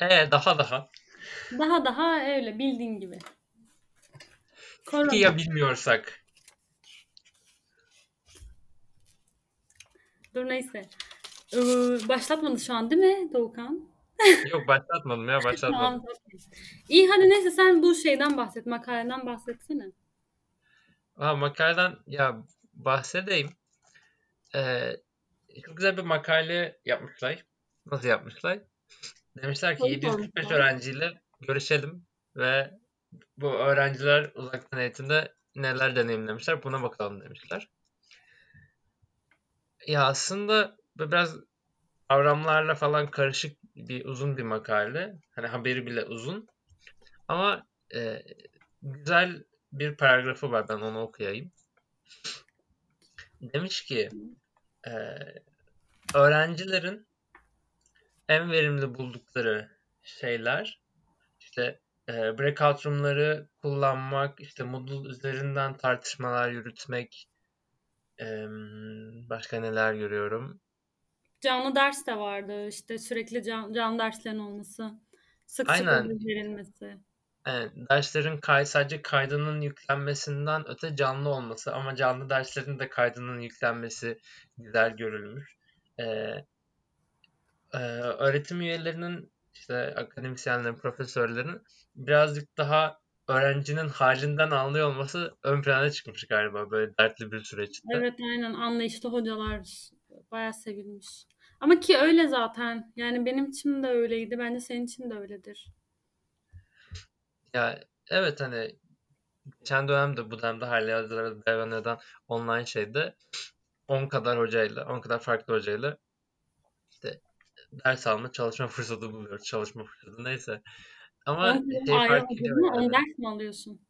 Ee daha daha. Daha daha öyle bildiğin gibi. Peki Korona. ya bilmiyorsak? Dur neyse. Ee, başlatmadı şu an değil mi Doğukan? Yok başlatmadım ya başlatmadım. İyi hadi neyse sen bu şeyden bahset, makaleden bahsetsene. Ha, makaleden ya bahsedeyim. Ee, çok güzel bir makale yapmışlar. Nasıl yapmışlar? Demişler ki Soru 745 sormuşlar. öğrenciyle görüşelim ve bu öğrenciler uzaktan eğitimde neler deneyimlemişler buna bakalım demişler. Ya aslında biraz kavramlarla falan karışık bir uzun bir makale. Hani haberi bile uzun. Ama e, güzel bir paragrafı var ben onu okuyayım. Demiş ki e, öğrencilerin en verimli buldukları şeyler işte e, breakout room'ları kullanmak, işte Moodle üzerinden tartışmalar yürütmek, em, başka neler görüyorum. Canlı ders de vardı işte sürekli can, canlı derslerin olması, sık sık Aynen. ödül verilmesi. Yani derslerin kay sadece kaydının yüklenmesinden öte canlı olması ama canlı derslerin de kaydının yüklenmesi güzel görülmüş. Ee, e, öğretim üyelerinin işte akademisyenlerin, profesörlerin birazcık daha öğrencinin halinden anlıyor olması ön plana çıkmış galiba böyle dertli bir süreçte. Evet aynen anlayışlı hocalar bayağı sevilmiş. Ama ki öyle zaten. Yani benim için de öyleydi. Bence senin için de öyledir. Ya evet hani geçen dönemde bu dönemde halihazırda devam eden online şeyde 10 kadar hocayla, 10 kadar farklı hocayla ders alma, çalışma fırsatı buluyoruz. Çalışma fırsatı neyse. Ama 10 kere şey fark ediyor değil mi? 10 yani. ders mi alıyorsun?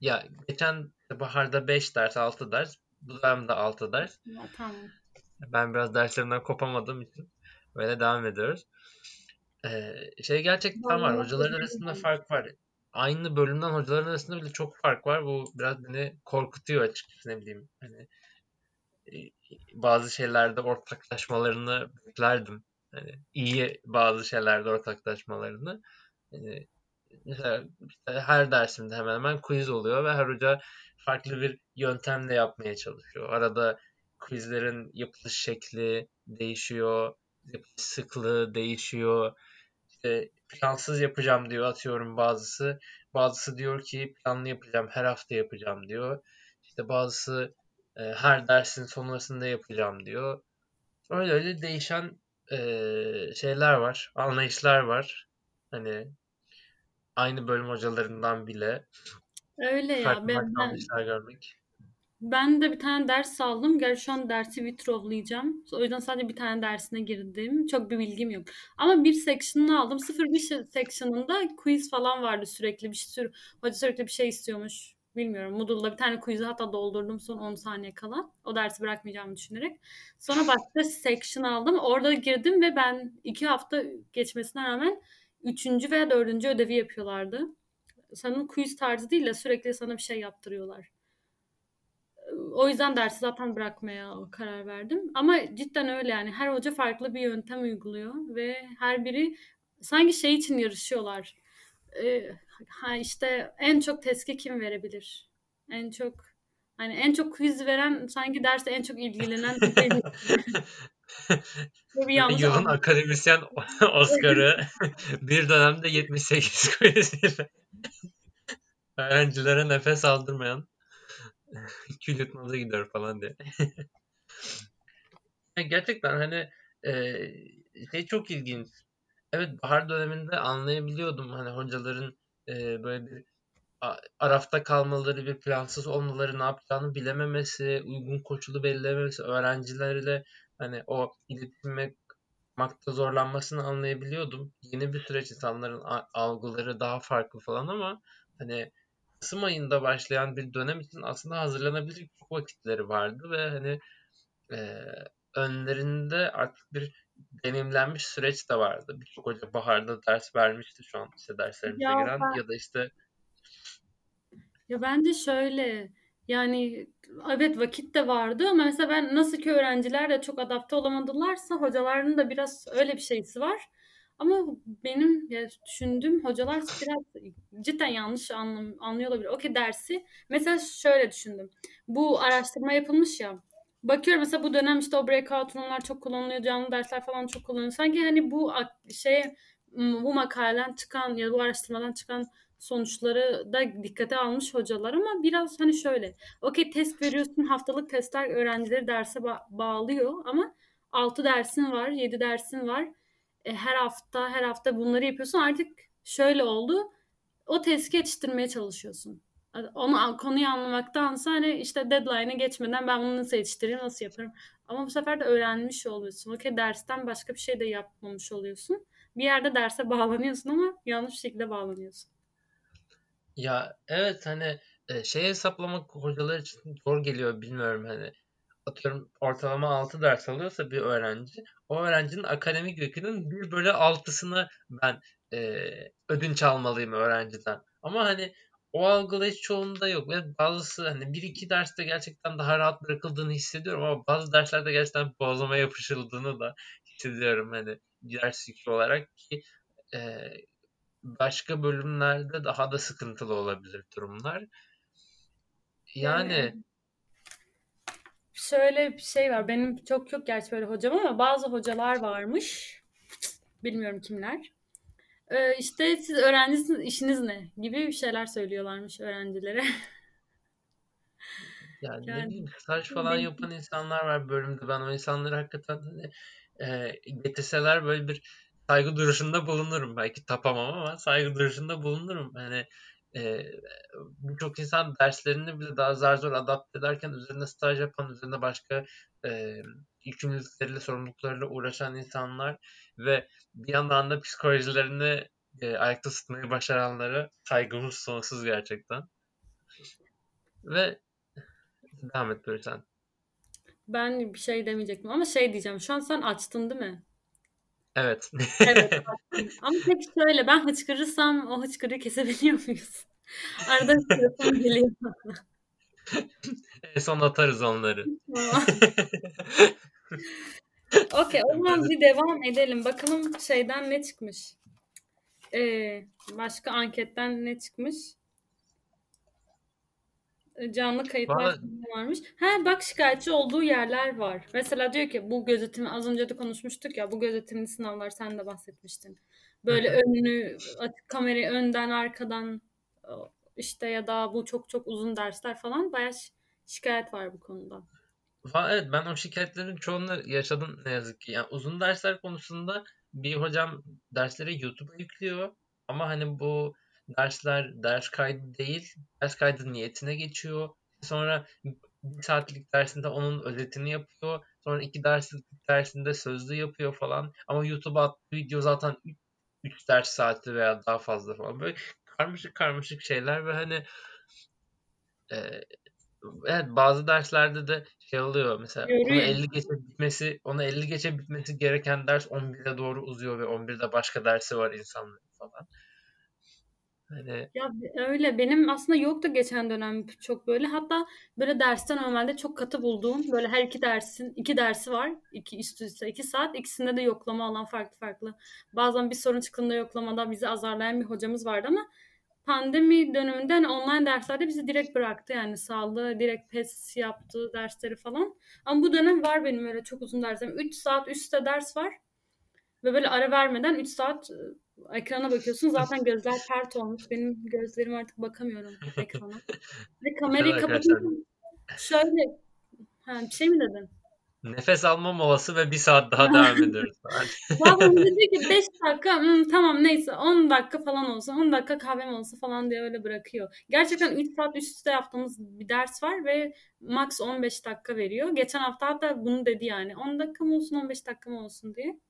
Ya geçen baharda 5 ders, 6 ders. Bu dönemde 6 ders. Ya, tamam. Ben biraz derslerimden kopamadığım için böyle devam ediyoruz. Ee, şey gerçekten var. Hocaların öyle arasında fark var. Aynı bölümden hocaların arasında bile çok fark var. Bu biraz beni korkutuyor açıkçası ne bileyim. Hani e, bazı şeylerde ortaklaşmalarını beklerdim. Hani iyi bazı şeylerde ortaklaşmalarını. Hani mesela her dersimde hemen hemen quiz oluyor ve her hoca farklı bir yöntemle yapmaya çalışıyor. Arada quizlerin yapılış şekli değişiyor, yapılış sıklığı değişiyor. İşte plansız yapacağım diyor atıyorum bazısı. Bazısı diyor ki planlı yapacağım, her hafta yapacağım diyor. İşte bazısı e, her dersin sonrasında yapacağım diyor. Öyle öyle değişen e, şeyler var, anlayışlar var. Hani aynı bölüm hocalarından bile Öyle ya. Ben, ben, görmek. ben de bir tane ders aldım. Gerçi şu an dersi vitrovlayacağım. O yüzden sadece bir tane dersine girdim. Çok bir bilgim yok. Ama bir section'ını aldım. 01 section'ında quiz falan vardı sürekli. Bir sürü, hoca sürekli bir şey istiyormuş. Bilmiyorum. Moodle'da bir tane quiz'i hatta doldurdum son 10 saniye kala. O dersi bırakmayacağımı düşünerek. Sonra başka section aldım. Orada girdim ve ben iki hafta geçmesine rağmen üçüncü veya dördüncü ödevi yapıyorlardı. Sanırım quiz tarzı değil de sürekli sana bir şey yaptırıyorlar. O yüzden dersi zaten bırakmaya karar verdim. Ama cidden öyle yani. Her hoca farklı bir yöntem uyguluyor ve her biri sanki şey için yarışıyorlar. Ee, ha işte en çok testi kim verebilir? En çok hani en çok quiz veren sanki derste en çok ilgilenen bir Yılın akademisyen Oscar'ı bir dönemde 78 quiz'iyle öğrencilere nefes aldırmayan kül yutmaza gidiyor falan diye. Gerçekten hani e, şey çok ilginç. Evet bahar döneminde anlayabiliyordum hani hocaların e, böyle bir arafta kalmaları, bir plansız olmaları, ne yapacağını bilememesi, uygun koşulu belirlememesi, öğrencilerle hani o iletişime kurmakta zorlanmasını anlayabiliyordum. Yeni bir süreç insanların algıları daha farklı falan ama hani Kasım ayında başlayan bir dönem için aslında hazırlanabilecek çok vakitleri vardı ve hani e, önlerinde artık bir deneyimlenmiş süreç de vardı. Birçok hoca baharda ders vermişti şu an işte derslerimize Ya giren ben ya da işte Ya bence şöyle yani evet vakit de vardı ama mesela ben nasıl ki öğrenciler de çok adapte olamadılarsa hocaların da biraz öyle bir şeysi var. Ama benim ya düşündüğüm hocalar biraz cidden yanlış anlam, anlıyor olabilir. Okey dersi mesela şöyle düşündüm. Bu araştırma yapılmış ya. Bakıyorum mesela bu dönem işte o breakout room'lar çok kullanılıyor. Canlı dersler falan çok kullanılıyor. Sanki hani bu şey bu makaleden çıkan ya bu araştırmadan çıkan sonuçları da dikkate almış hocalar ama biraz hani şöyle. Okey test veriyorsun haftalık testler öğrencileri derse ba- bağlıyor ama 6 dersin var 7 dersin var. E, her hafta her hafta bunları yapıyorsun artık şöyle oldu. O testi yetiştirmeye çalışıyorsun. Onu konuyu anlamaktansa hani işte deadline'e geçmeden ben bunu nasıl yetiştireyim, nasıl yaparım. Ama bu sefer de öğrenmiş oluyorsun. Okey dersten başka bir şey de yapmamış oluyorsun. Bir yerde derse bağlanıyorsun ama yanlış şekilde bağlanıyorsun. Ya evet hani e, şey hesaplamak hocalar için zor geliyor bilmiyorum hani atıyorum ortalama 6 ders alıyorsa bir öğrenci o öğrencinin akademik yükünün bir bölü altısını ben e, ödünç almalıyım öğrenciden. Ama hani o algılayış çoğunda yok. Ve bazısı hani bir iki derste gerçekten daha rahat bırakıldığını hissediyorum ama bazı derslerde gerçekten boğazıma yapışıldığını da hissediyorum hani ders yükü olarak ki e, başka bölümlerde daha da sıkıntılı olabilir durumlar. Yani, yani şöyle bir şey var. Benim çok çok gerçi böyle hocam ama bazı hocalar varmış. Bilmiyorum kimler. Ee, işte siz öğrencisiniz, işiniz ne? Gibi bir şeyler söylüyorlarmış öğrencilere. Yani, yani ne bileyim staj falan yapan insanlar var bölümde. Ben o insanları hakikaten hani, e, getirseler böyle bir saygı duruşunda bulunurum. Belki tapamam ama saygı duruşunda bulunurum. Yani e, birçok insan derslerini bile daha zar zor adapte ederken üzerinde staj yapan, üzerinde başka e, yükümlülükleriyle, sorumluluklarıyla uğraşan insanlar ve bir yandan da psikolojilerini e, ayakta tutmayı başaranlara saygımız sonsuz gerçekten. Ve devam et sen. Ben bir şey demeyecektim ama şey diyeceğim. Şu an sen açtın değil mi? Evet. evet. Ama peki şöyle ben hıçkırırsam o hıçkırığı kesebiliyor muyuz? Arada hıçkırırsam geliyor. en son atarız onları. Okey o zaman bir devam edelim. Bakalım şeyden ne çıkmış? Ee, başka anketten ne çıkmış? E, canlı kayıtlar Vallahi... varmış. Ha bak şikayetçi olduğu yerler var. Mesela diyor ki bu gözetim az önce de konuşmuştuk ya bu gözetimli sınavlar sen de bahsetmiştin. Böyle önünü kamerayı önden arkadan işte ya da bu çok çok uzun dersler falan bayağı şikayet var bu konuda. Evet ben o şikayetlerin çoğunu yaşadım ne yazık ki. Yani uzun dersler konusunda bir hocam dersleri YouTube'a yüklüyor ama hani bu dersler ders kaydı değil, ders kaydı niyetine geçiyor. Sonra bir saatlik dersinde onun özetini yapıyor. Sonra iki derslik dersinde sözlü yapıyor falan. Ama YouTube'a attığı video zaten 3 ders saati veya daha fazla falan. Böyle karmaşık karmaşık şeyler ve hani e, evet bazı derslerde de şey oluyor mesela Görüyor. onu 50 geçe bitmesi onu 50 geçe bitmesi gereken ders 11'e doğru uzuyor ve 11'de başka dersi var insanların falan. Hani... Ya öyle benim aslında yoktu geçen dönem çok böyle. Hatta böyle dersten normalde çok katı bulduğum böyle her iki dersin iki dersi var. iki üst üste iki saat. ikisinde de yoklama alan farklı farklı. Bazen bir sorun çıktığında yoklamada bizi azarlayan bir hocamız vardı ama pandemi döneminde hani online derslerde bizi direkt bıraktı yani sağlığı direkt pes yaptı dersleri falan. Ama bu dönem var benim öyle çok uzun derslerim. 3 saat üstte ders var. Ve böyle ara vermeden 3 saat ekrana bakıyorsun zaten gözler pert olmuş. Benim gözlerim artık bakamıyorum ekrana. Ve kamerayı kapatınca şöyle ha, bir şey mi dedin? Nefes alma molası ve bir saat daha devam ediyoruz. Babam dedi ki 5 dakika hmm, tamam neyse 10 dakika falan olsa 10 dakika kahvem olsa falan diye öyle bırakıyor. Gerçekten 3 saat üst üste yaptığımız bir ders var ve max 15 dakika veriyor. Geçen hafta hatta bunu dedi yani 10 dakika mı olsun 15 dakika mı olsun diye.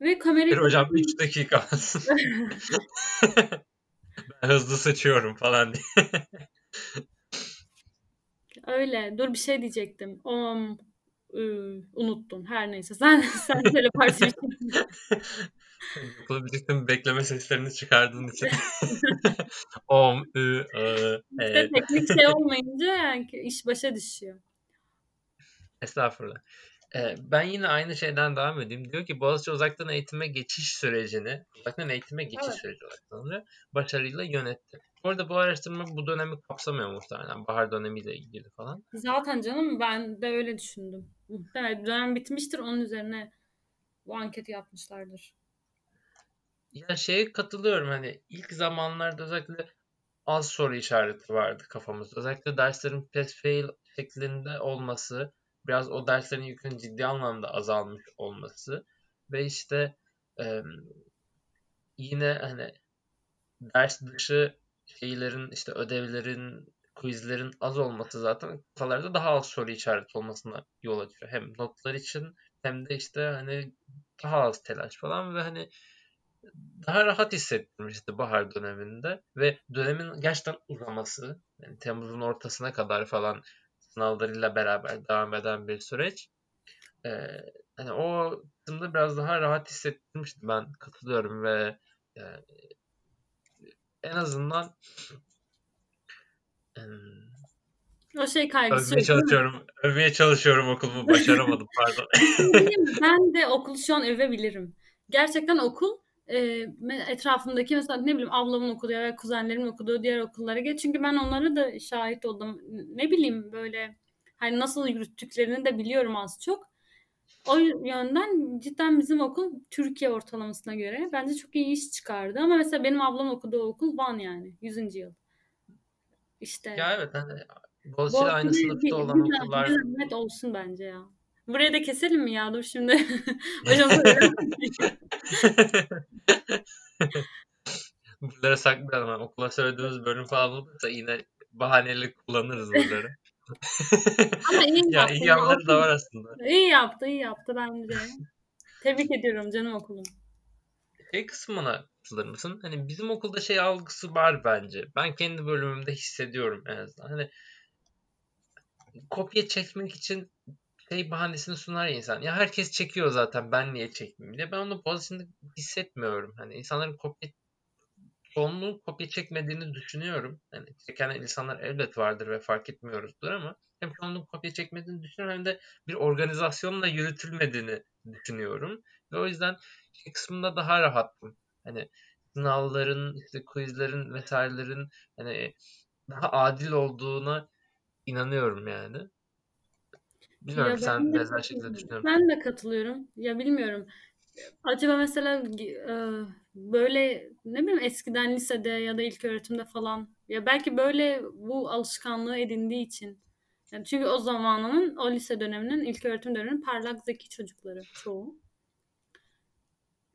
Ve kamerayı... hocam 3 dakika. ben hızlı sıçıyorum falan diye. Öyle. Dur bir şey diyecektim. Um, ıı, unuttum. Her neyse. Sen sen söyle parti birlikte bekleme seslerini çıkardığın için. Om, ı, ı, e. İşte teknik şey olmayınca yani iş başa düşüyor. Estağfurullah. Ee, ben yine aynı şeyden devam edeyim. Diyor ki Boğaziçi uzaktan eğitime geçiş sürecini, uzaktan eğitime geçiş Evet. süreci olarak tanımlıyor. Başarıyla yönetti. Bu arada bu araştırma bu dönemi kapsamıyor muhtemelen. Bahar dönemiyle ilgili falan. Zaten canım ben de öyle düşündüm. Muhtemelen dönem bitmiştir onun üzerine bu anketi yapmışlardır. Ya şeye katılıyorum hani ilk zamanlarda özellikle az soru işareti vardı kafamızda. Özellikle derslerin pass fail şeklinde olması, biraz o derslerin yükünün ciddi anlamda azalmış olması ve işte em, yine hani ders dışı şeylerin işte ödevlerin, quizlerin az olması zaten kafalarda daha az soru işareti olmasına yol açıyor. Hem notlar için hem de işte hani daha az telaş falan ve hani daha rahat hissettirmişti bahar döneminde ve dönemin gerçekten uzaması yani Temmuz'un ortasına kadar falan sınavlarıyla beraber devam eden bir süreç. Ee, hani o kısımda biraz daha rahat hissettirmişti ben katılıyorum ve e, en azından em, O şey kaygısı övmeye çalışıyorum. Övmeye çalışıyorum okulumu. Başaramadım pardon. Ben de okulu şu an övebilirim. Gerçekten okul e, etrafımdaki mesela ne bileyim ablamın okuduğu ya kuzenlerimin okuduğu diğer okullara geç. Çünkü ben onlara da şahit oldum. Ne bileyim böyle hani nasıl yürüttüklerini de biliyorum az çok. O yönden cidden bizim okul Türkiye ortalamasına göre bence çok iyi iş çıkardı. Ama mesela benim ablam okuduğu okul Van yani 100. yıl. İşte Ya evet hani bu Boğaziçi'yle aynı sınıfta olan okullar bir olsun bence ya. Buraya da keselim mi ya? Dur şimdi. Hocam. Buraları saklayalım. Yani okula söylediğimiz bölüm falan olursa yine bahaneli kullanırız buraları. Ama iyi ya yaptı. iyi ya. yanları da var aslında. iyi yaptı, iyi yaptı bence. Tebrik ediyorum canım okulum. Şey kısmına katılır mısın? Hani bizim okulda şey algısı var bence. Ben kendi bölümümde hissediyorum en azından. Hani kopya çekmek için şey bahanesini sunar insan. Ya herkes çekiyor zaten ben niye çekmeyeyim diye. Ben onu Boğaziçi'nde hissetmiyorum. Hani insanların kopya çoğunluğun kopya çekmediğini düşünüyorum. Yani çeken insanlar elbet vardır ve fark etmiyoruzdur ama hem çoğunluğun kopya çekmediğini düşünüyorum hem de bir organizasyonla yürütülmediğini düşünüyorum. Ve o yüzden şey kısmında daha rahattım. Hani sınavların, işte quizlerin vesairelerin hani daha adil olduğuna inanıyorum yani. Bilmiyorum Ya sen ben de benzer şekilde katılıyorum. düşünüyor musun? Ben de katılıyorum. Ya bilmiyorum. Acaba mesela e, böyle ne bileyim eskiden lisede ya da ilk öğretimde falan ya belki böyle bu alışkanlığı edindiği için. Yani çünkü o zamanının o lise döneminin ilk öğretim döneminin parlak zeki çocukları çoğu.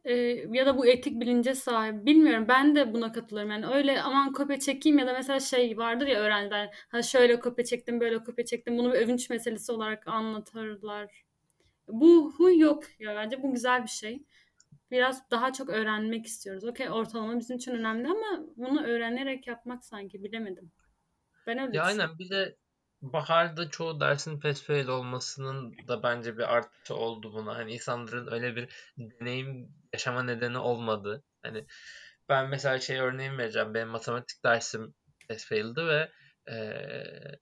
E, ya da bu etik bilince sahip. Bilmiyorum ben de buna katılıyorum. Yani öyle aman kopya çekeyim ya da mesela şey vardır ya öğrenciler ha şöyle kopya çektim böyle kopya çektim bunu bir övünç meselesi olarak anlatırlar. Bu huy yok ya bence bu güzel bir şey. Biraz daha çok öğrenmek istiyoruz. Okey ortalama bizim için önemli ama bunu öğrenerek yapmak sanki bilemedim. Ben öyle Ya aynen bir de baharda çoğu dersin pass fail olmasının da bence bir artısı oldu buna. Hani insanların öyle bir deneyim yaşama nedeni olmadı. Hani ben mesela şey örneğimi vereceğim. Benim matematik dersim pass fail'di ve eee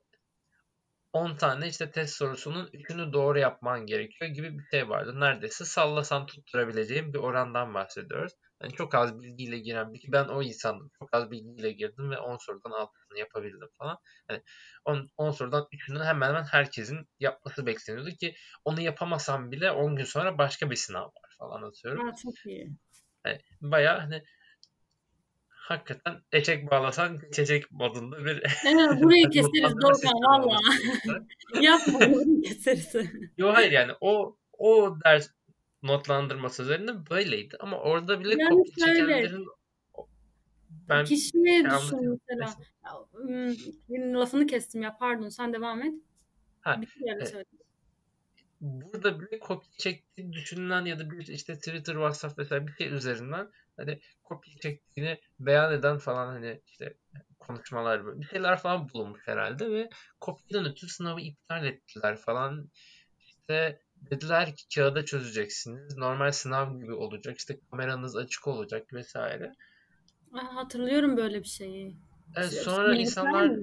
10 tane işte test sorusunun 3'ünü doğru yapman gerekiyor gibi bir şey vardı. Neredeyse sallasan tutturabileceğim bir orandan bahsediyoruz. Yani çok az bilgiyle giren, bir- ben o insandım. Çok az bilgiyle girdim ve 10 sorudan 6'sını yapabildim falan. Yani 10, 10 sorudan 3'ünü hemen hemen herkesin yapması bekleniyordu ki onu yapamasam bile 10 gün sonra başka bir sınav var falan atıyorum. Aa, çok iyi. Yani bayağı hani hakikaten eşek bağlasan geçecek modunda bir Evet, burayı keseriz Doğukan valla. Yapma burayı keseriz. Yo hayır yani o o ders notlandırması üzerinde böyleydi ama orada bile Yani kopya çekenlerin ben kişiye şey düşün mesela. Ya, lafını kestim ya pardon sen devam et. ha, kere e, burada bile kopya çektiği düşünülen ya da bir işte Twitter, WhatsApp vesaire bir şey üzerinden hani kopya çektiğini beyan eden falan hani işte konuşmalar böyle bir şeyler falan bulunmuş herhalde ve kopyadan ötürü sınavı iptal ettiler falan. İşte dediler ki kağıda çözeceksiniz. Normal sınav gibi olacak. İşte kameranız açık olacak vesaire. Aa, hatırlıyorum böyle bir şeyi. E, Siz- sonra Bilgisayar insanlar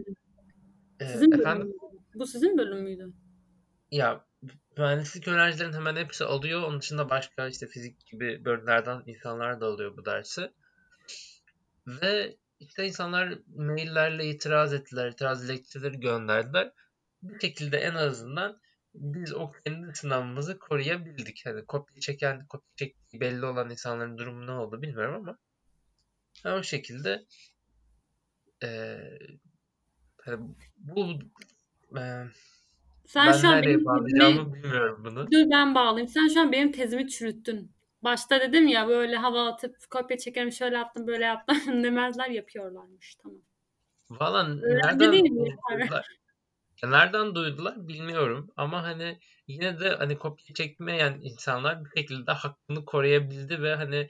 e, Sizin efendim? Bu sizin bölüm müydü? ya mühendislik öğrencilerin hemen hepsi alıyor. Onun dışında başka işte fizik gibi bölümlerden insanlar da alıyor bu dersi. Ve işte insanlar maillerle itiraz ettiler, itiraz dilekçeleri gönderdiler. Bir şekilde en azından biz o kendi sınavımızı koruyabildik. Hani kopya çeken, kopya çektiği belli olan insanların durumu ne oldu bilmiyorum ama yani o şekilde e, hani bu e, Sen ben şu an benim bağlayacağımı tezimi bilmiyorum bunu. dur ben bağlayayım. Sen şu an benim tezimi çürüttün. Başta dedim ya böyle hava atıp kopya çekerim şöyle yaptım böyle yaptım demezler yapıyorlarmış. Tamam. Valla nereden? Ya nereden duydular bilmiyorum ama hani yine de hani kopya çekmeyen insanlar bir şekilde hakkını koruyabildi ve hani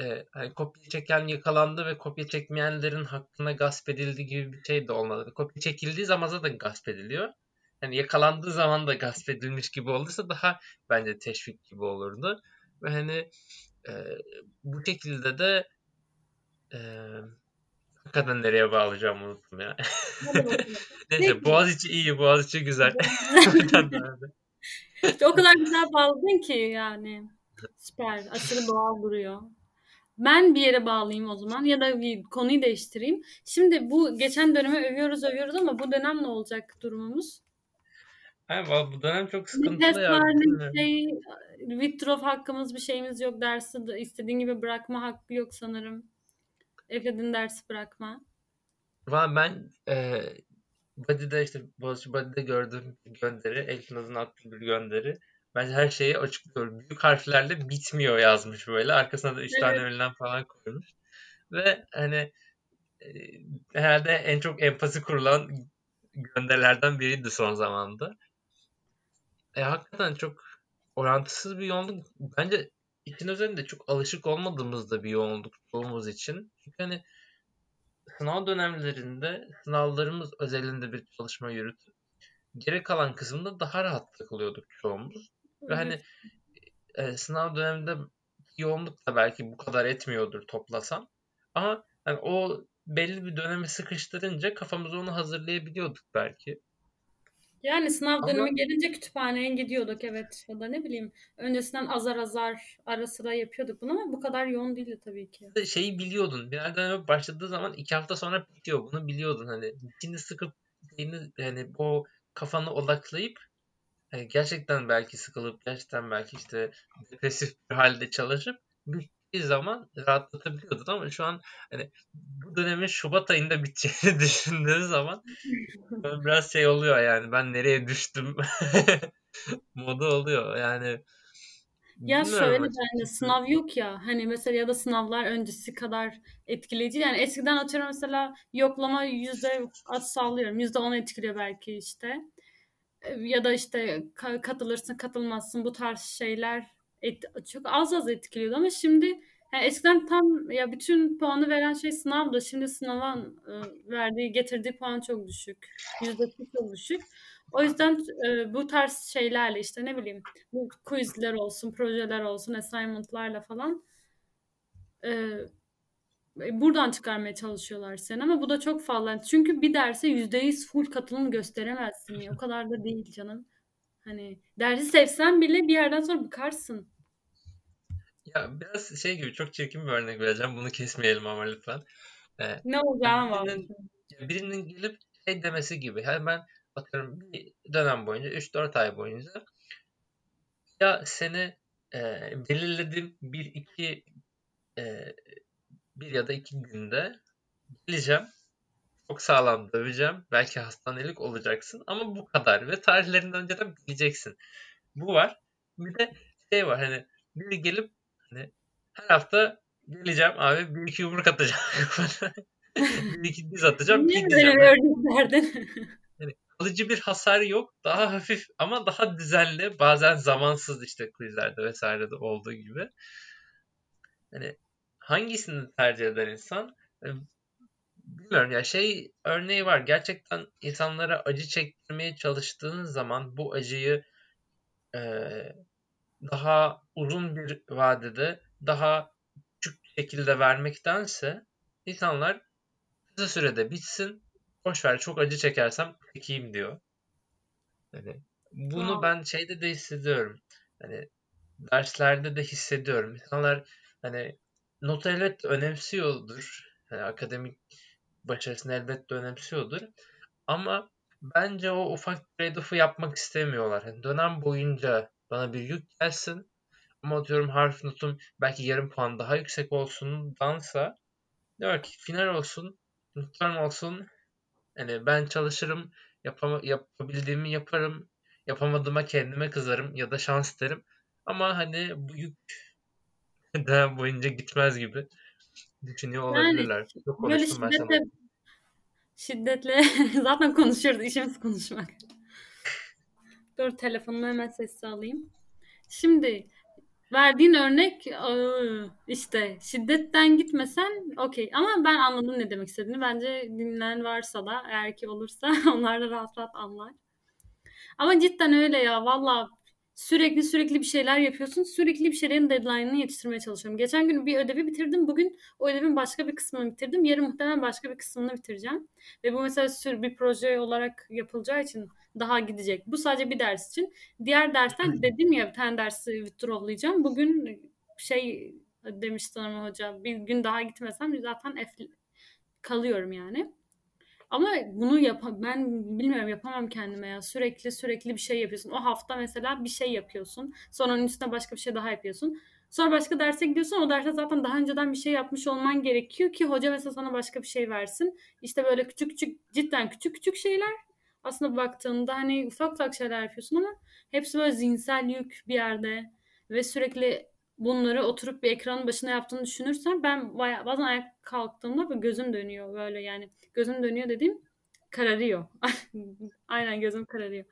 e, hani kopya çeken yakalandı ve kopya çekmeyenlerin hakkına gasp edildi gibi bir şey de olmadı. Kopya çekildiği zaman zaten gasp ediliyor. Yani yakalandığı zaman da gasp edilmiş gibi olursa daha bence teşvik gibi olurdu. Ve hani e, bu şekilde de e, hakikaten nereye bağlayacağımı unuttum ya. Neyse. Boğaziçi iyi, Boğaziçi güzel. İşte o kadar güzel bağladın ki yani. Süper. Aşırı doğal duruyor. Ben bir yere bağlayayım o zaman ya da bir konuyu değiştireyim. Şimdi bu geçen dönemi övüyoruz övüyoruz ama bu dönem ne olacak durumumuz? Ay, valla bu dönem çok sıkıntılı test ya. var Bilmiyorum. şey withdraw hakkımız bir şeyimiz yok dersi de istediğin gibi bırakma hakkı yok sanırım. Efe'nin dersi bırakma. Valla ben e, Body'de işte Boğaziçi Body'de gördüğüm bir gönderi, Elif'in attığı bir gönderi. Bence her şeyi açıklıyor. Büyük harflerle bitmiyor yazmış böyle. Arkasına da üç tane ünlem falan koymuş. Ve hani e, herhalde en çok empati kurulan gönderilerden biriydi son zamanda. E, hakikaten çok orantısız bir yoğunluk. Bence işin üzerinde çok alışık olmadığımız da bir yoğunluk çoğumuz için. Çünkü hani sınav dönemlerinde sınavlarımız özelinde bir çalışma yürütüp geri kalan kısımda daha rahat takılıyorduk çoğumuz. Ve hani e, sınav döneminde yoğunluk da belki bu kadar etmiyordur toplasan. Ama hani o belli bir döneme sıkıştırınca kafamıza onu hazırlayabiliyorduk belki. Yani sınav Ama dönemi gelince kütüphaneye gidiyorduk evet ya da ne bileyim öncesinden azar azar ara sıra yapıyorduk bunu ama bu kadar yoğun değildi tabii ki. şeyi biliyordun. Bir döneme başladığı zaman iki hafta sonra bitiyor. Bunu biliyordun hani. İçini sıkıp şeyini, yani o kafanı odaklayıp hani gerçekten belki sıkılıp gerçekten belki işte depresif bir halde çalışıp zaman rahatlatabiliyordun ama şu an hani bu dönemin Şubat ayında biteceğini düşündüğün zaman böyle biraz şey oluyor yani ben nereye düştüm modu oluyor. Yani Ya bilmiyorum şöyle bence sınav yok ya hani mesela ya da sınavlar öncesi kadar etkileyici. Yani eskiden atıyorum mesela yoklama yüzde az sallıyorum yüzde on etkiliyor belki işte. E, ya da işte ka- katılırsın katılmazsın bu tarz şeyler et, çok az az etkiliyordu ama şimdi yani eskiden tam ya bütün puanı veren şey sınavdı şimdi sınavın e, verdiği getirdiği puan çok düşük yüzdesi çok düşük o yüzden e, bu tarz şeylerle işte ne bileyim bu quizler olsun, projeler olsun, assignment'larla falan e, buradan çıkarmaya çalışıyorlar seni ama bu da çok fazla. Çünkü bir derse %100 full katılım gösteremezsin ya. O kadar da değil canım. Hani dersi sevsen bile bir yerden sonra bıkarsın. Ya biraz şey gibi çok çirkin bir örnek vereceğim. Bunu kesmeyelim ama lütfen. Ee, Ne olacağına bağlı. birinin birinin gelip şey demesi gibi. Yani ben atıyorum bir dönem boyunca 3-4 ay boyunca ya seni e, belirlediğim bir iki e, bir ya da iki günde geleceğim. Çok sağlam döveceğim. Belki hastanelik olacaksın ama bu kadar ve tarihlerinden önceden bileceksin. Bu var. Bir de şey var hani biri gelip hani her hafta geleceğim abi bir iki yumruk atacağım. bir iki diz atacağım Niye böyle bir Yani, kalıcı bir hasar yok. Daha hafif ama daha düzenli. Bazen zamansız işte quizlerde vesairede olduğu gibi. Hani hangisini tercih eder insan? Bilmiyorum ya şey örneği var. Gerçekten insanlara acı çektirmeye çalıştığın zaman bu acıyı e, daha uzun bir vadede daha küçük şekilde vermektense insanlar kısa sürede bitsin boş ver çok acı çekersem çekeyim diyor. Yani Bunu Aa, ben şeyde de hissediyorum. Hani derslerde de hissediyorum. İnsanlar hani not elbette önemsiyordur. Hani akademik başarısını elbette önemsiyordur. Ama bence o ufak trade-off'u yapmak istemiyorlar. Hani dönem boyunca bana bir yük gelsin ama atıyorum harf notum belki yarım puan daha yüksek olsundansa diyor ki final olsun, notlarım olsun. Hani ben çalışırım, yapama, yapabildiğimi yaparım. Yapamadığıma kendime kızarım ya da şans derim. Ama hani bu yük dönem boyunca gitmez gibi düşünüyor yani olabilirler. Çok böyle konuştum ben sana. şiddetle şiddetle zaten konuşuyoruz. işimiz konuşmak. Dur telefonumu hemen sessize alayım. Şimdi verdiğin örnek ıı, işte şiddetten gitmesen okey. Ama ben anladım ne demek istediğini. Bence dinleyen varsa da eğer ki olursa onlar da rahat rahat anlar. Ama cidden öyle ya valla sürekli sürekli bir şeyler yapıyorsun. Sürekli bir şeylerin deadline'ını yetiştirmeye çalışıyorum. Geçen gün bir ödevi bitirdim. Bugün o ödevin başka bir kısmını bitirdim. Yarın muhtemelen başka bir kısmını bitireceğim. Ve bu mesela sür bir proje olarak yapılacağı için daha gidecek. Bu sadece bir ders için. Diğer dersler dedim ya bir tane dersi withdrawlayacağım. Bugün şey demiş sanırım hoca bir gün daha gitmesem zaten F kalıyorum yani. Ama bunu yap ben bilmiyorum yapamam kendime ya. Sürekli sürekli bir şey yapıyorsun. O hafta mesela bir şey yapıyorsun. Sonra onun üstüne başka bir şey daha yapıyorsun. Sonra başka derse gidiyorsun. O derste zaten daha önceden bir şey yapmış olman gerekiyor ki hoca mesela sana başka bir şey versin. İşte böyle küçük küçük cidden küçük küçük şeyler. Aslında baktığında hani ufak ufak şeyler yapıyorsun ama hepsi böyle zihinsel yük bir yerde ve sürekli bunları oturup bir ekranın başına yaptığını düşünürsen ben bayağı, bazen ayak kalktığımda böyle gözüm dönüyor böyle yani gözüm dönüyor dediğim kararıyor. Aynen gözüm kararıyor.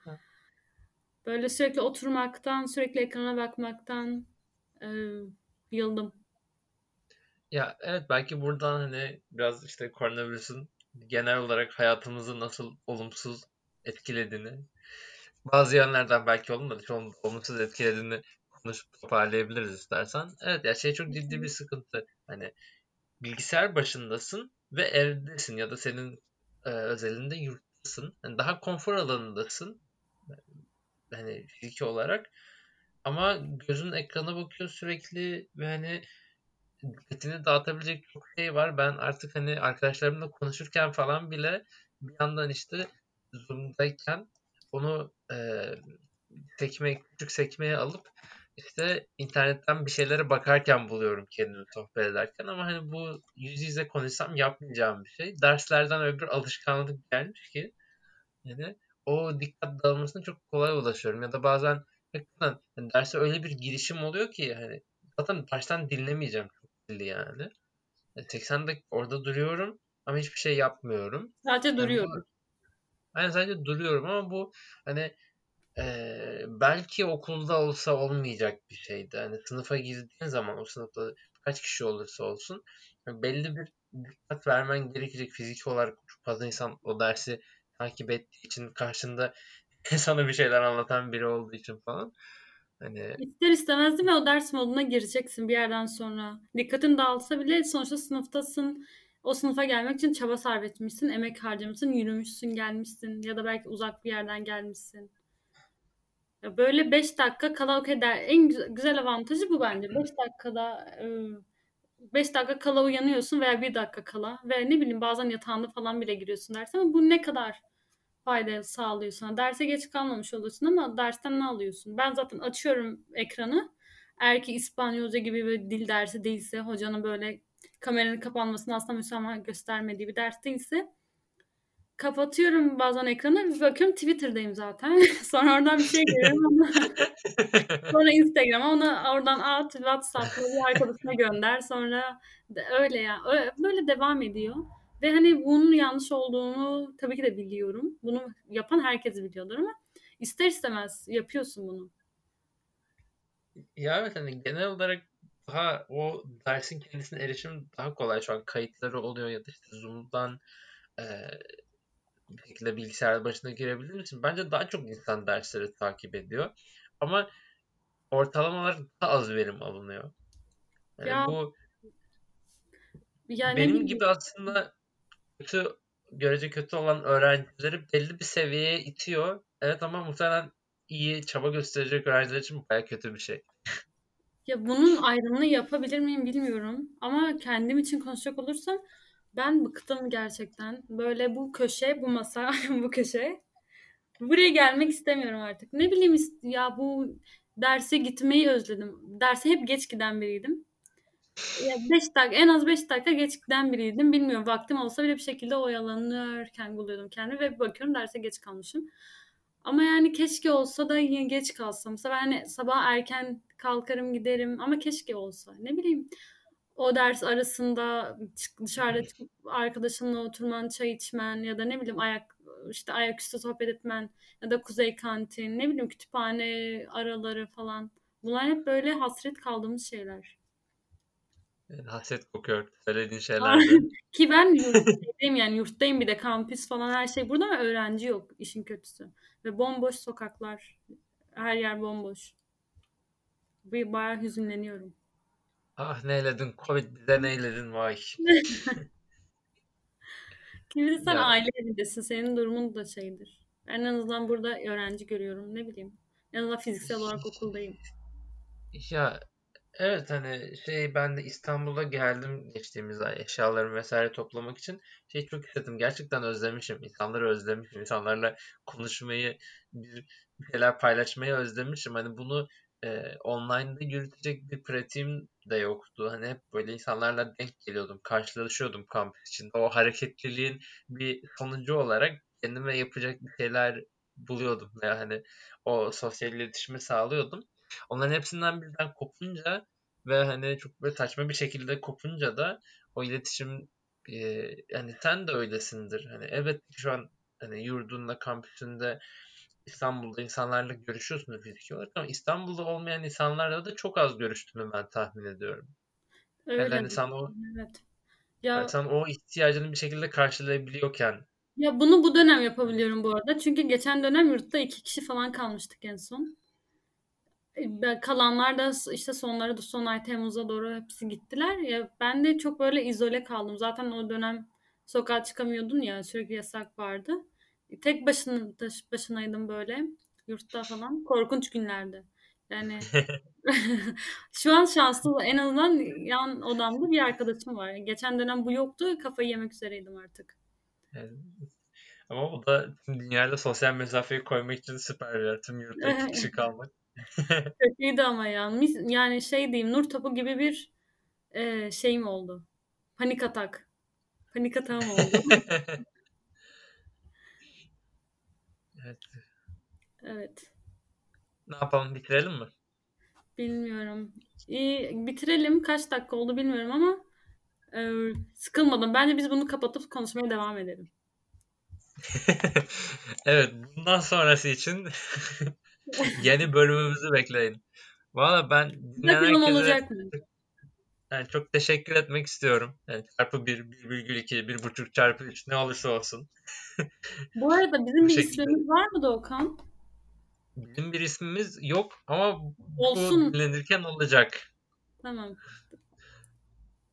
Böyle sürekli oturmaktan, sürekli ekrana bakmaktan e, yıldım. Ya evet belki buradan hani biraz işte koronavirüsün genel olarak hayatımızı nasıl olumsuz etkilediğini, bazı yönlerden belki olmadı, olumsuz etkilediğini konuşup toparlayabiliriz istersen. Evet ya şey çok ciddi bir sıkıntı. Hani bilgisayar başındasın ve evdesin ya da senin e, özelinde yurttasın. Yani daha konfor alanındasın. Hani fiziki olarak. Ama gözün ekrana bakıyor sürekli ve hani dikkatini dağıtabilecek çok şey var. Ben artık hani arkadaşlarımla konuşurken falan bile bir yandan işte Zoom'dayken onu e, sekme, küçük sekmeye alıp işte internetten bir şeylere bakarken buluyorum kendimi sohbet ederken ama hani bu yüz yüze konuşsam yapmayacağım bir şey. Derslerden öbür alışkanlık gelmiş ki yani o dikkat dağılmasına çok kolay ulaşıyorum ya da bazen hani derse öyle bir girişim oluyor ki hani zaten baştan dinlemeyeceğim çok belli yani. Yani 80 dakika orada duruyorum ama hiçbir şey yapmıyorum. Sadece Yani bu duruyorum. yani sadece duruyorum ama bu hani Eee, belki okulda olsa olmayacak bir şeydi. Hani sınıfa girdiğin zaman o sınıfta kaç kişi olursa olsun yani belli bir dikkat vermen gerekecek. Fiziki olarak çok fazla insan o dersi takip ettiği için karşında sana bir şeyler anlatan biri olduğu için falan. Hani İster istemez değil mi o ders moduna gireceksin bir yerden sonra. Dikkatin dağılsa bile sonuçta sınıftasın. O sınıfa gelmek için çaba sarf etmişsin, emek harcamışsın, yürümüşsün, gelmişsin ya da belki uzak bir yerden gelmişsin. Ya böyle 5 dakika kala okey der. En güzel, güzel avantajı bu bence. 5 dakikada e, 5 dakika kala uyanıyorsun veya bir dakika kala ve ne bileyim bazen yatağında falan bile giriyorsun derse ama bu ne kadar fayda sağlıyor sana. Derse geç kalmamış oluyorsun ama dersten ne alıyorsun? Ben zaten açıyorum ekranı. Eğer ki İspanyolca gibi bir dil dersi değilse, hocanın böyle kameranın kapanmasını asla müsamaha göstermediği bir ders değilse kapatıyorum bazen ekranı bir bakıyorum Twitter'dayım zaten. Sonra oradan bir şey görüyorum ama sonra Instagram'a onu oradan at WhatsApp'la bir arkadaşına gönder. Sonra öyle ya. Ö- Böyle devam ediyor. Ve hani bunun yanlış olduğunu tabii ki de biliyorum. Bunu yapan herkes biliyordur ama ister istemez yapıyorsun bunu. ya evet hani genel olarak daha o dersin kendisine erişim daha kolay şu an kayıtları oluyor ya da işte Zoom'dan eee, bir şekilde bilgisayar başına girebilir misin? Bence daha çok insan dersleri takip ediyor. Ama ortalamalar daha az verim alınıyor. Yani Ya bu yani benim gibi aslında kötü görece kötü olan öğrencileri belli bir seviyeye itiyor. Evet ama muhtemelen iyi çaba gösterecek öğrenciler için baya kötü bir şey. Ya bunun ayrımını yapabilir miyim bilmiyorum. Ama kendim için konuşacak olursam ben bıktım gerçekten. Böyle bu köşe, bu masa, bu köşe. Buraya gelmek istemiyorum artık. Ne bileyim ya bu derse gitmeyi özledim. Derse hep geç giden biriydim. 5 dakika en az 5 dakika geç giden biriydim. Bilmiyorum vaktim olsa bile bir şekilde oyalanırken buluyordum kendimi ve bakıyorum derse geç kalmışım. Ama yani keşke olsa da yine geç kalsam. Mesela ben hani sabah erken kalkarım giderim ama keşke olsa. Ne bileyim o ders arasında dışarıda çıkıp arkadaşınla oturman, çay içmen ya da ne bileyim ayak işte ayaküstü sohbet etmen ya da kuzey kantin, ne bileyim kütüphane araları falan. Bunlar hep böyle hasret kaldığımız şeyler. Yani hasret kokuyor söylediğin şeylerde. Ki ben yurttayım yani yurttayım bir de kampüs falan her şey burada ama öğrenci yok işin kötüsü. Ve bomboş sokaklar. Her yer bomboş. Bir bayağı hüzünleniyorum. Ah neyledin Covid bize neyledin vay. Şimdi sen ya. aile evindesin. Senin durumun da şeydir. Ben en azından burada öğrenci görüyorum. Ne bileyim. En azından fiziksel olarak okuldayım. Ya evet hani şey ben de İstanbul'a geldim geçtiğimiz ay eşyalarımı vesaire toplamak için şey çok istedim. Gerçekten özlemişim. İnsanları özlemişim. İnsanlarla konuşmayı, bir şeyler paylaşmayı özlemişim. Hani bunu e, online'da yürütecek bir pratiğim de yoktu. Hani hep böyle insanlarla denk geliyordum, karşılaşıyordum kampüs içinde. O hareketliliğin bir sonucu olarak kendime yapacak bir şeyler buluyordum ve hani o sosyal iletişimi sağlıyordum. Onların hepsinden birden kopunca ve hani çok böyle saçma bir şekilde kopunca da o iletişim e, yani sen de öylesindir. Hani evet şu an hani yurdunda, kampüsünde İstanbul'da insanlarla görüşüyorsunuz fiziki olarak ama İstanbul'da olmayan insanlarla da çok az görüştüğünü ben tahmin ediyorum. Öyle yani sen o evet. Ya yani sen o ihtiyacını bir şekilde karşılayabiliyorken ya bunu bu dönem yapabiliyorum bu arada. Çünkü geçen dönem yurtta iki kişi falan kalmıştık en son. E, kalanlar da işte sonları da son ay Temmuz'a doğru hepsi gittiler. Ya ben de çok böyle izole kaldım. Zaten o dönem sokağa çıkamıyordun ya sürekli yasak vardı. Tek başına başınaydım böyle yurtta falan. Korkunç günlerdi. Yani şu an şanslı en azından yan odamda bir arkadaşım var. Geçen dönem bu yoktu. Kafayı yemek üzereydim artık. Evet. Ama bu da tüm dünyada sosyal mesafeyi koymak için süper bir yer. Tüm yurtta iki kişi kalmak. Çok iyiydi ama ya. Mis, yani şey diyeyim nur topu gibi bir e, şeyim oldu. Panik atak. Panik atağım oldu. Evet. Evet. Ne yapalım bitirelim mi? Bilmiyorum. İyi bitirelim. Kaç dakika oldu bilmiyorum ama e, sıkılmadım. Bence biz bunu kapatıp konuşmaya devam edelim. evet bundan sonrası için yeni bölümümüzü bekleyin. Valla ben dinleyen herkese olacak mı? Yani çok teşekkür etmek istiyorum. Yani çarpı 1, 1,2, 1,5 çarpı 3 ne olursa olsun. Bu arada bizim bir şekilde... ismimiz var mı Doğukan? Bizim bir ismimiz yok ama Olsun. bu dinlenirken olacak. Tamam.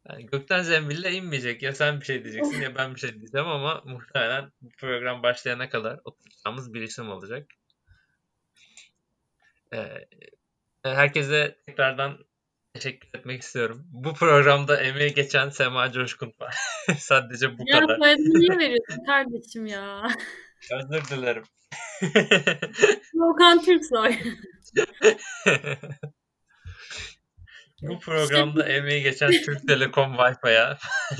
Yani gökten zembille inmeyecek. Ya sen bir şey diyeceksin ya ben bir şey diyeceğim ama muhtemelen program başlayana kadar oturacağımız bir isim olacak. Ee, herkese tekrardan teşekkür etmek istiyorum. Bu programda emeği geçen Sema Coşkun var. Sadece bu ya, kadar. Ya niye veriyorsun kardeşim ya? Özür dilerim. Volkan Türksoy. bu programda emeği geçen Türk Telekom Wi-Fi'ye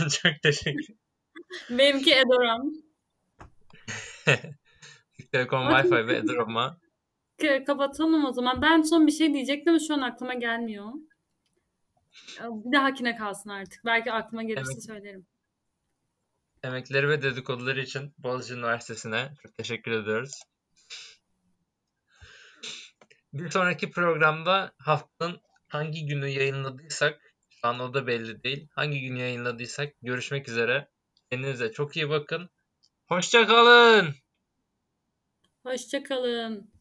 çok teşekkür. Benimki Edoram. Türk Telekom Wi-Fi ve Edoram'a kapatalım o zaman. Ben son bir şey diyecektim ama şu an aklıma gelmiyor. Bir dahakine kalsın artık. Belki aklıma gelirse evet. söylerim. Emekleri ve dedikoduları için Boğaziçi Üniversitesi'ne çok teşekkür ediyoruz. Bir sonraki programda haftanın hangi günü yayınladıysak şu an o da belli değil. Hangi gün yayınladıysak görüşmek üzere. Kendinize çok iyi bakın. Hoşçakalın. Hoşçakalın.